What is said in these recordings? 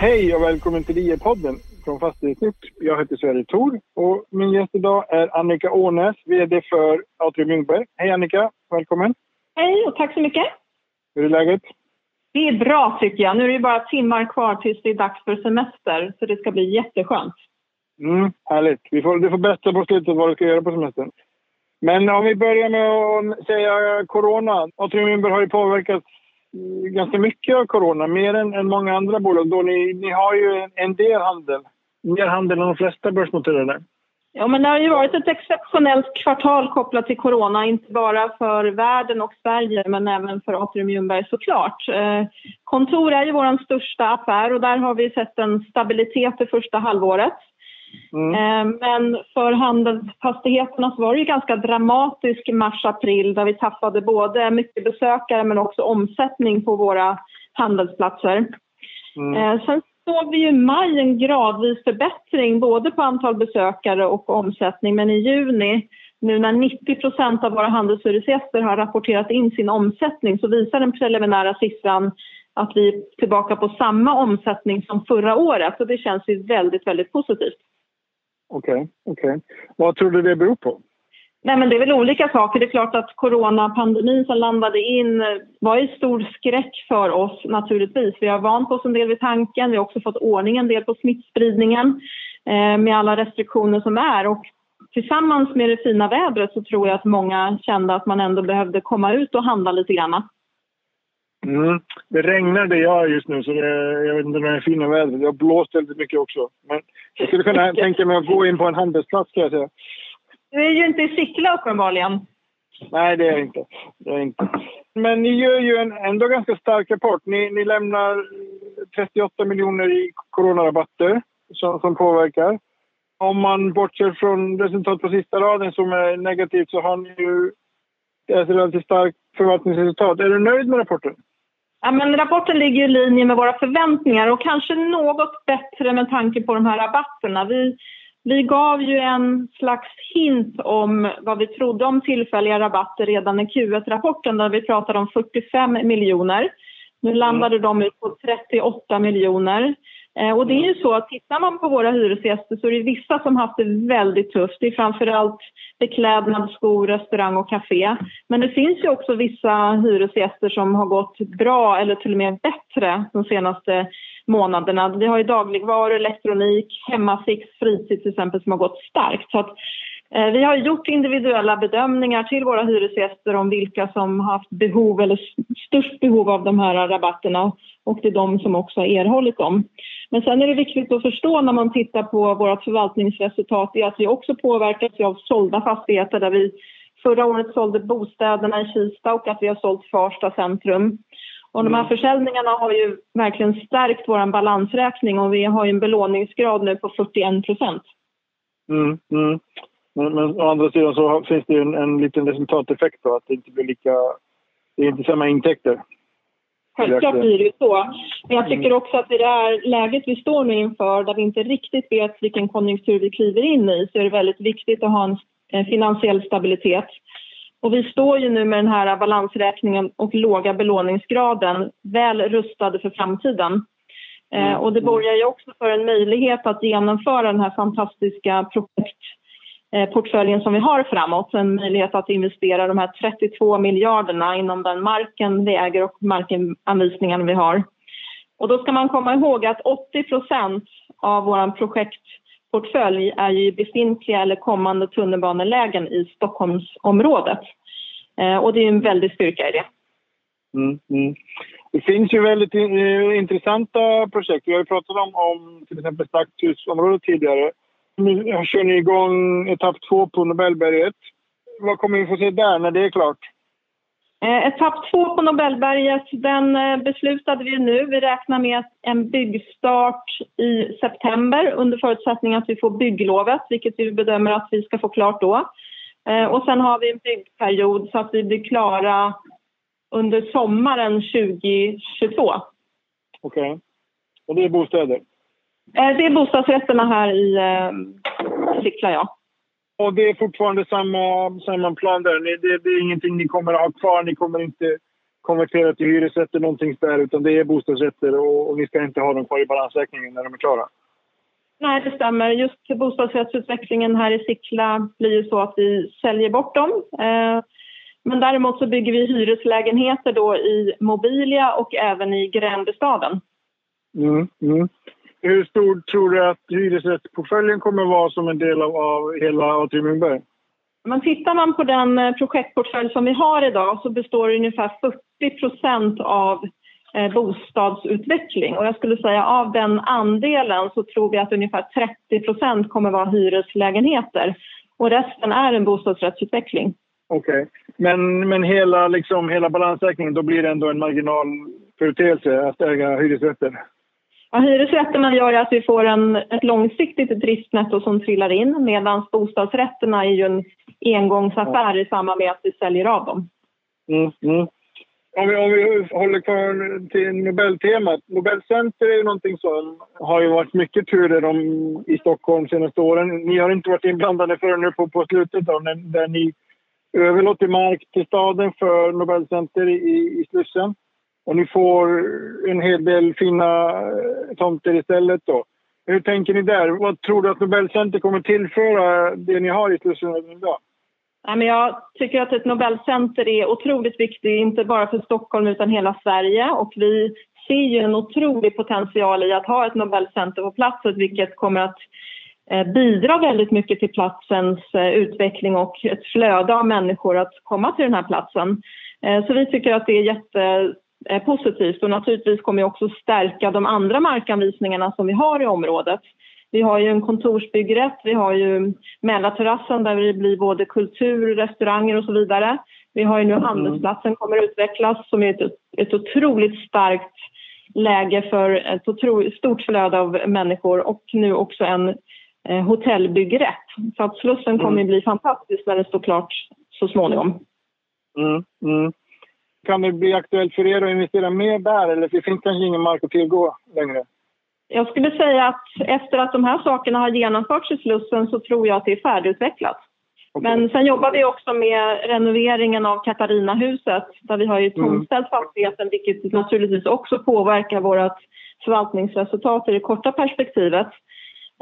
Hej och välkommen till IE-podden från Fastighetsnytt. Jag heter Sverre Thor och min gäst idag är Annika Ånäs, VD för Atrium Ljungberg. Hej Annika, välkommen. Hej och tack så mycket. Hur är läget? Det är bra tycker jag. Nu är det bara timmar kvar tills det är dags för semester så det ska bli jätteskönt. Mm, härligt. Vi får, du får berätta på slutet vad du ska göra på semestern. Men om vi börjar med att säga corona. Atrium Ljungberg har ju påverkats ganska mycket av corona, mer än, än många andra bolag. Då ni, ni har ju en, en del handel, mer handel än de flesta börsnoterade. Ja, men det har ju varit ett exceptionellt kvartal kopplat till corona, inte bara för världen och Sverige, men även för Atrium Ljungberg såklart. Eh, kontor är ju vår största affär och där har vi sett en stabilitet det första halvåret. Mm. Eh, men för handelsfastigheterna så var det ju ganska dramatisk mars-april där vi tappade både mycket besökare men också omsättning på våra handelsplatser. Mm. Eh, sen såg vi ju i maj en gradvis förbättring både på antal besökare och omsättning men i juni nu när 90 procent av våra handelshyresgäster har rapporterat in sin omsättning så visar den preliminära siffran att vi är tillbaka på samma omsättning som förra året och det känns ju väldigt, väldigt positivt. Okej, okay. Okay. Vad tror du det beror på? Nej, men det är väl olika saker. Det är klart att coronapandemin som landade in eh, var i stor skräck för oss naturligtvis. Vi har vant oss en del vid tanken. Vi har också fått ordning en del på smittspridningen eh, med alla restriktioner som är. Och tillsammans med det fina vädret så tror jag att många kände att man ändå behövde komma ut och handla lite grann. Mm. Det regnar jag är just nu, så det, jag vet inte om det är fina vädret. Jag blåst väldigt mycket också. Men jag skulle kunna tänka mig att gå in på en handelsplats, kan jag säga. Du är ju inte i Sickla uppenbarligen. Nej, det är jag inte. Det är inte. Men ni gör ju en ändå ganska stark rapport. Ni, ni lämnar 38 miljoner i coronarabatter som, som påverkar. Om man bortser från resultat på sista raden som är negativt så har ni ju ett relativt starkt förvaltningsresultat. Är du nöjd med rapporten? Ja, men rapporten ligger i linje med våra förväntningar och kanske något bättre med tanke på de här rabatterna. Vi, vi gav ju en slags hint om vad vi trodde om tillfälliga rabatter redan i Q1-rapporten där vi pratade om 45 miljoner. Nu landade mm. de ut på 38 miljoner. Eh, och det är ju så att tittar man på våra hyresgäster så är det vissa som haft det väldigt tufft. Det är framförallt beklädnad, skor, restaurang och café. Men det finns ju också vissa hyresgäster som har gått bra eller till och med bättre de senaste månaderna. Vi har ju dagligvaror, elektronik, hemmafix, fritid till exempel som har gått starkt. Så att, eh, vi har gjort individuella bedömningar till våra hyresgäster om vilka som har haft behov eller störst behov av de här rabatterna och det är de som också har erhållit dem. Men sen är det viktigt att förstå när man tittar på vårt förvaltningsresultat är att vi också påverkas av sålda fastigheter där vi förra året sålde bostäderna i Kista och att vi har sålt Farsta centrum. Och de här mm. försäljningarna har ju verkligen stärkt vår balansräkning och vi har en belåningsgrad nu på 41 procent. Mm, mm. Men, men, å andra sidan så finns det ju en, en liten resultateffekt då, att det inte blir lika... Det är inte samma intäkter. Självklart blir det ju så. Men jag tycker också att i det här läget vi står nu inför, där vi inte riktigt vet vilken konjunktur vi kliver in i, så är det väldigt viktigt att ha en finansiell stabilitet. Och vi står ju nu med den här balansräkningen och låga belåningsgraden väl rustade för framtiden. Eh, mm. och det borgar ju också för en möjlighet att genomföra den här fantastiska projektportföljen som vi har framåt. En möjlighet att investera de här 32 miljarderna inom den marken vi äger och markanvisningen vi har. Och då ska man komma ihåg att 80 procent av vår projektportfölj är ju befintliga eller kommande tunnelbanelägen i Stockholmsområdet. Eh, och det är en väldig styrka i det. Mm, mm. Det finns ju väldigt uh, intressanta projekt. Vi har ju pratat om, om till exempel Slakthusområdet tidigare. Nu kör ni igång etapp två på Nobelberget. Vad kommer vi få se där när det är klart? Eh, etapp två på Nobelberget den eh, beslutade vi nu. Vi räknar med en byggstart i september under förutsättning att vi får bygglovet, vilket vi bedömer att vi ska få klart då. Eh, och sen har vi en byggperiod så att vi blir klara under sommaren 2022. Okej. Okay. Och det är bostäder? Eh, det är bostadsrätterna här i eh, Sickla, ja. Och det är fortfarande samma, samma plan där? Det, det, är ingenting ni kommer att ha kvar? Ni kommer inte konvertera till hyresrätter någonting där utan det är bostadsrätter och, och ni ska inte ha dem kvar i balansräkningen när de är klara. Nej, det stämmer. Just bostadsrättsutvecklingen här i Sickla blir ju så att vi säljer bort dem. Eh, men däremot så bygger vi hyreslägenheter då i Mobilia och även i Gränbystaden. Mm, mm. Hur stor tror du att hyresrättsportföljen kommer att vara som en del av, av hela Atrium Ljungberg? Men tittar man på den eh, projektportfölj som vi har idag så består ungefär 40 procent av eh, bostadsutveckling. Och jag skulle säga av den andelen så tror vi att ungefär 30 procent kommer vara hyreslägenheter och resten är en bostadsrättsutveckling. Okej, okay. men, men hela, liksom, hela balansräkningen, då blir det ändå en marginalföreteelse att äga hyresrätter? Ja, hyresrätterna gör att vi får en, ett långsiktigt driftnetto som trillar in medan bostadsrätterna är ju en engångsaffär i samband med att vi säljer av dem. Mm, mm. Om, vi, om vi håller kvar till Nobeltemat. Nobelcenter är ju någonting som har ju varit mycket turer om i Stockholm de senaste åren. Ni har inte varit inblandade förrän nu på, på slutet då, när, där ni överlåter mark till staden för Nobelcenter i, i Slussen. Och ni får en hel del fina eh, tomter istället då. Hur tänker ni där? Vad tror du att Nobelcenter kommer tillföra det ni har i Slussen idag? Men jag tycker att ett Nobelcenter är otroligt viktigt, inte bara för Stockholm utan hela Sverige. Och vi ser ju en otrolig potential i att ha ett Nobelcenter på plats, vilket kommer att eh, bidra väldigt mycket till platsens eh, utveckling och ett flöde av människor att komma till den här platsen. Så vi tycker att det är jätte positivt och naturligtvis kommer också stärka de andra markanvisningarna som vi har i området. Vi har ju en kontorsbyggrätt, vi har ju Mälarterrassen där det blir både kultur, restauranger och så vidare. Vi har ju nu mm. Handelsplatsen kommer utvecklas som är ett, ett otroligt starkt läge för ett otroligt stort flöde av människor och nu också en eh, hotellbyggrätt. Så att Slussen kommer mm. bli fantastisk när det står klart så småningom. Mm, mm. Kan det bli aktuellt för er att investera mer där eller det finns kanske ingen mark att tillgå längre? Jag skulle säga att efter att de här sakerna har genomförts i Slussen så tror jag att det är färdigutvecklat. Okay. Men sen jobbar vi också med renoveringen av Katarinahuset där vi har ju mm. tomställt mm. fastigheten vilket naturligtvis också påverkar vårt förvaltningsresultat i det korta perspektivet.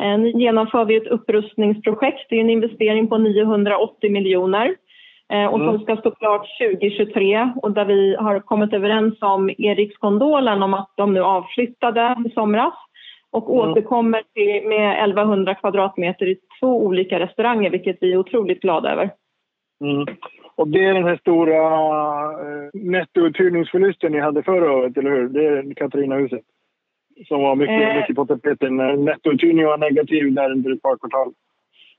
Eh, nu genomför vi ett upprustningsprojekt, det är en investering på 980 miljoner och som mm. ska stå klart 2023 och där vi har kommit överens om Eriksgondolen om att de nu avflyttade i somras och mm. återkommer till, med 1100 kvadratmeter i två olika restauranger vilket vi är otroligt glada över. Mm. Och det är den här stora eh, nettouthyrningsförlusten ni hade förra året, eller hur? Det är Katarinahuset som var mycket, eh. mycket på tapeten nettouthyrningen var negativ där under ett par kvartal.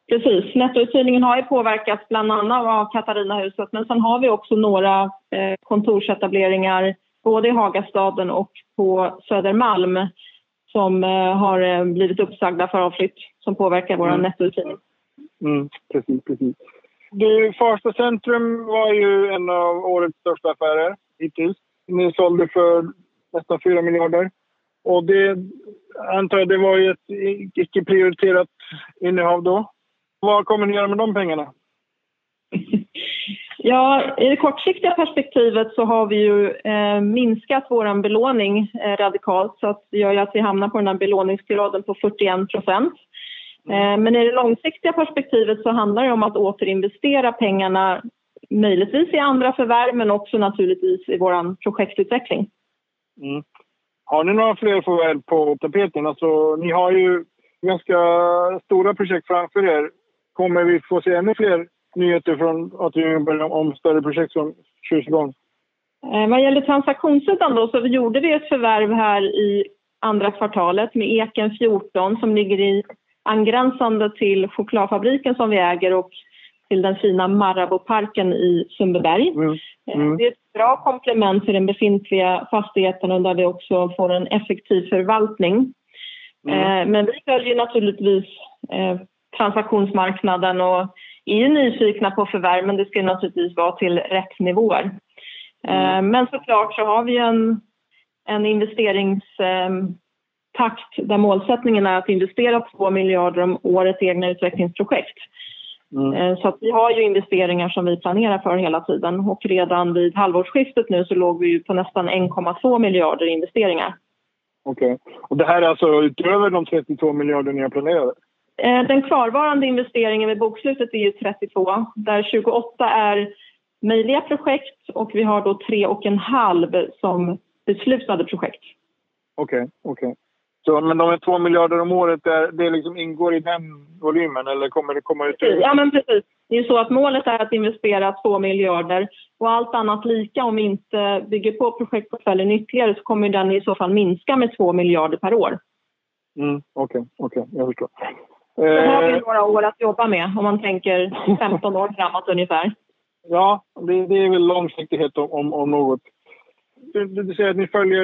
Precis. Nettouthyrningen har ju påverkats bland annat av Katarinahuset men sen har vi också några eh, kontorsetableringar både i Hagastaden och på Södermalm som eh, har eh, blivit uppsagda för avflytt som påverkar vår mm. nettouthyrning. Mm, precis, precis. Du, Farsta centrum var ju en av årets största affärer hittills. Ni sålde för nästan 4 miljarder. Och det antar jag det var ju ett icke prioriterat innehav då. Vad kommer ni göra med de pengarna? Ja, i det kortsiktiga perspektivet så har vi ju eh, minskat vår belåning eh, radikalt så att det gör att vi hamnar på den här belåningsgraden på 41 procent. Eh, men i det långsiktiga perspektivet så handlar det om att återinvestera pengarna möjligtvis i andra förvärv men också naturligtvis i vår projektutveckling. Mm. Har ni några fler förvärv på tapeten? Alltså, ni har ju ganska stora projekt framför er kommer vi få se ännu fler nyheter från Atrium om större projekt som igång? Eh, vad gäller transaktionssidan då så gjorde vi ett förvärv här i andra kvartalet med Eken 14 som ligger i angränsande till chokladfabriken som vi äger och till den fina Marabouparken i Sundbyberg. Mm. Eh, mm. Det är ett bra komplement till den befintliga fastigheten och där vi också får en effektiv förvaltning. Mm. Eh, men vi följer naturligtvis transaktionsmarknaden och är nyfikna på förvärv men det ska naturligtvis vara till rätt nivåer. Mm. Eh, men såklart så har vi en, en investeringstakt där målsättningen är att investera 2 miljarder om året i egna utvecklingsprojekt. Mm. Eh, så vi har ju investeringar som vi planerar för hela tiden och redan vid halvårsskiftet nu så låg vi ju på nästan 1,2 miljarder investeringar. Okej. Okay. Och det här är alltså utöver de 32 miljarder ni har planerat? Eh, den kvarvarande investeringen vid bokslutet är ju 32 där 28 är möjliga projekt och vi har då 3,5 som beslutade projekt. Okej, okay, okej. Okay. Så, men de är två miljarder om året, det, det liksom ingår i den volymen eller kommer det komma ut? Ja, men precis. Det är så att målet är att investera två miljarder och allt annat lika om vi inte bygger på projektportföljen ytterligare så kommer den i så fall minska med två miljarder per år. Mm, Okej, okay, okay, jag förstår. Då har vi eh, några år att jobba med om man tänker 15 år framåt ungefär. Ja, det, det är väl långsiktighet om, om, om något. Du, du, säger att ni följer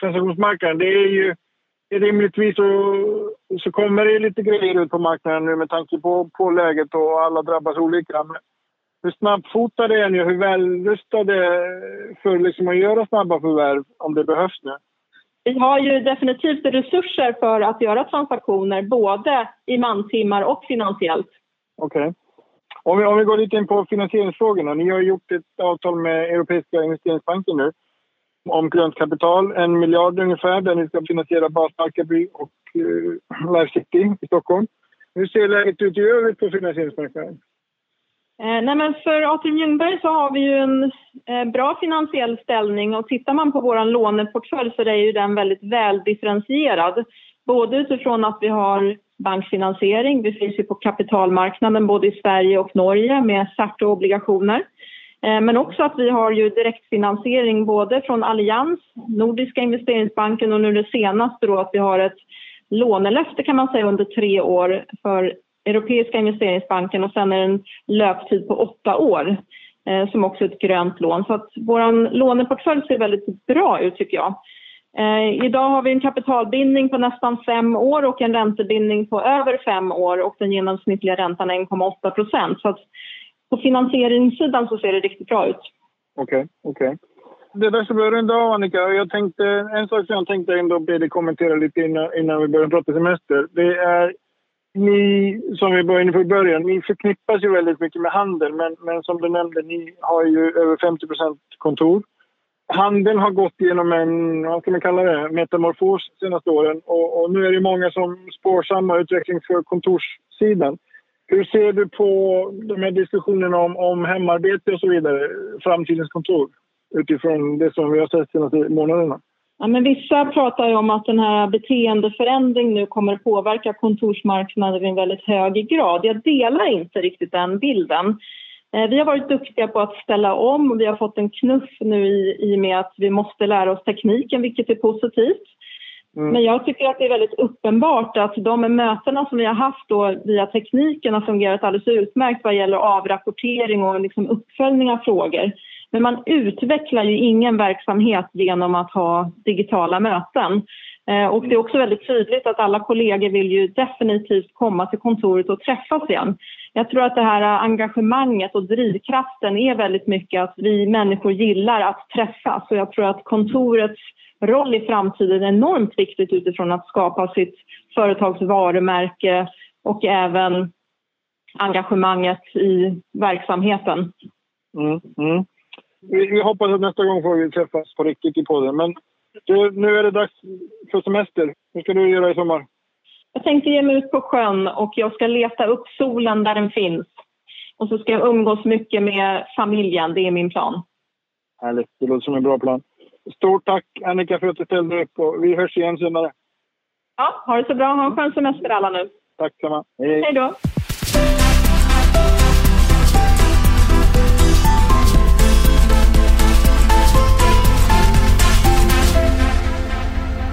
transaktionsmarknaden. Det är ju rimligtvis så, så kommer det lite grejer ut på marknaden nu med tanke på, på läget och alla drabbas olika. Men hur snabbfotade är ni och hur välrustade för liksom att göra snabba förvärv om det behövs nu? Vi har ju definitivt resurser för att göra transaktioner både i mantimmar och finansiellt. Okej. Okay. Om vi, om vi går lite in på finansieringsfrågorna. Ni har gjort ett avtal med Europeiska investeringsbanken nu om grönt kapital, en miljard ungefär, där ni ska finansiera Basmarkaby och uh, Life City i Stockholm. Hur ser läget ut i övrigt på finansieringsmarknaden? Eh, nej men för Atrium Ljungberg så har vi ju en eh, bra finansiell ställning och tittar man på vår låneportfölj så är ju den väldigt väldifferentierad. Både utifrån att vi har bankfinansiering, vi finns ju på kapitalmarknaden både i Sverige och Norge med cert och obligationer. Eh, men också att vi har ju direktfinansiering både från Allians, Nordiska investeringsbanken och nu det senaste då att vi har ett lånelöfte kan man säga under tre år för Europeiska investeringsbanken och sen är det en löptid på åtta år eh, som också är ett grönt lån. Så att vår låneportfölj ser väldigt bra ut tycker jag. Eh, idag har vi en kapitalbindning på nästan fem år och en räntebindning på över fem år och den genomsnittliga räntan är 1,8 procent. Så att på finansieringssidan så ser det riktigt bra ut. Okej, okay, okej. Okay. Det är dags att runda av, Annika. Jag tänkte, en sak som jag tänkte ändå be dig kommentera lite innan, innan vi börjar prata semester. Det är ni, som vi började på i början, ni förknippas ju väldigt mycket med handel men, men som du nämnde, ni har ju över 50% kontor. Handeln har gått igenom en, vad ska man kalla det, metamorfos de senaste åren och, och nu är det många som spår samma utveckling för kontorssidan. Hur ser du på de här diskussionerna om, om hemarbete och så vidare, framtidens kontor, utifrån det som vi har sett de senaste månaderna? Ja, men vissa pratar om att den här beteendeförändring nu kommer påverka kontorsmarknaden i väldigt hög grad. Jag delar inte riktigt den bilden. Eh, vi har varit duktiga på att ställa om och vi har fått en knuff nu i, i och med att vi måste lära oss tekniken, vilket är positivt. Mm. Men jag tycker att det är väldigt uppenbart att de mötena som vi har haft då via tekniken har fungerat alldeles utmärkt vad gäller avrapportering och liksom uppföljning av frågor. Men man utvecklar ju ingen verksamhet genom att ha digitala möten. Eh, och det är också väldigt tydligt att alla kollegor vill ju definitivt komma till kontoret och träffas igen. Jag tror att det här engagemanget och drivkraften är väldigt mycket att vi människor gillar att träffas. Och jag tror att kontorets roll i framtiden är enormt viktigt utifrån att skapa sitt företags varumärke och även engagemanget i verksamheten. Mm, mm. Vi, vi, hoppas att nästa gång får vi träffas på riktigt i podden. Men du, nu är det dags för semester. Hur ska du göra i sommar? Jag tänkte ge mig ut på sjön och jag ska leta upp solen där den finns. Och så ska jag umgås mycket med familjen. Det är min plan. Härligt. Det låter som en bra plan. Stort tack Annika för att du ställde upp och vi hörs igen senare. Ja, ha det så bra. Ha en skön semester alla nu. Tack samma. Hej. Hej då.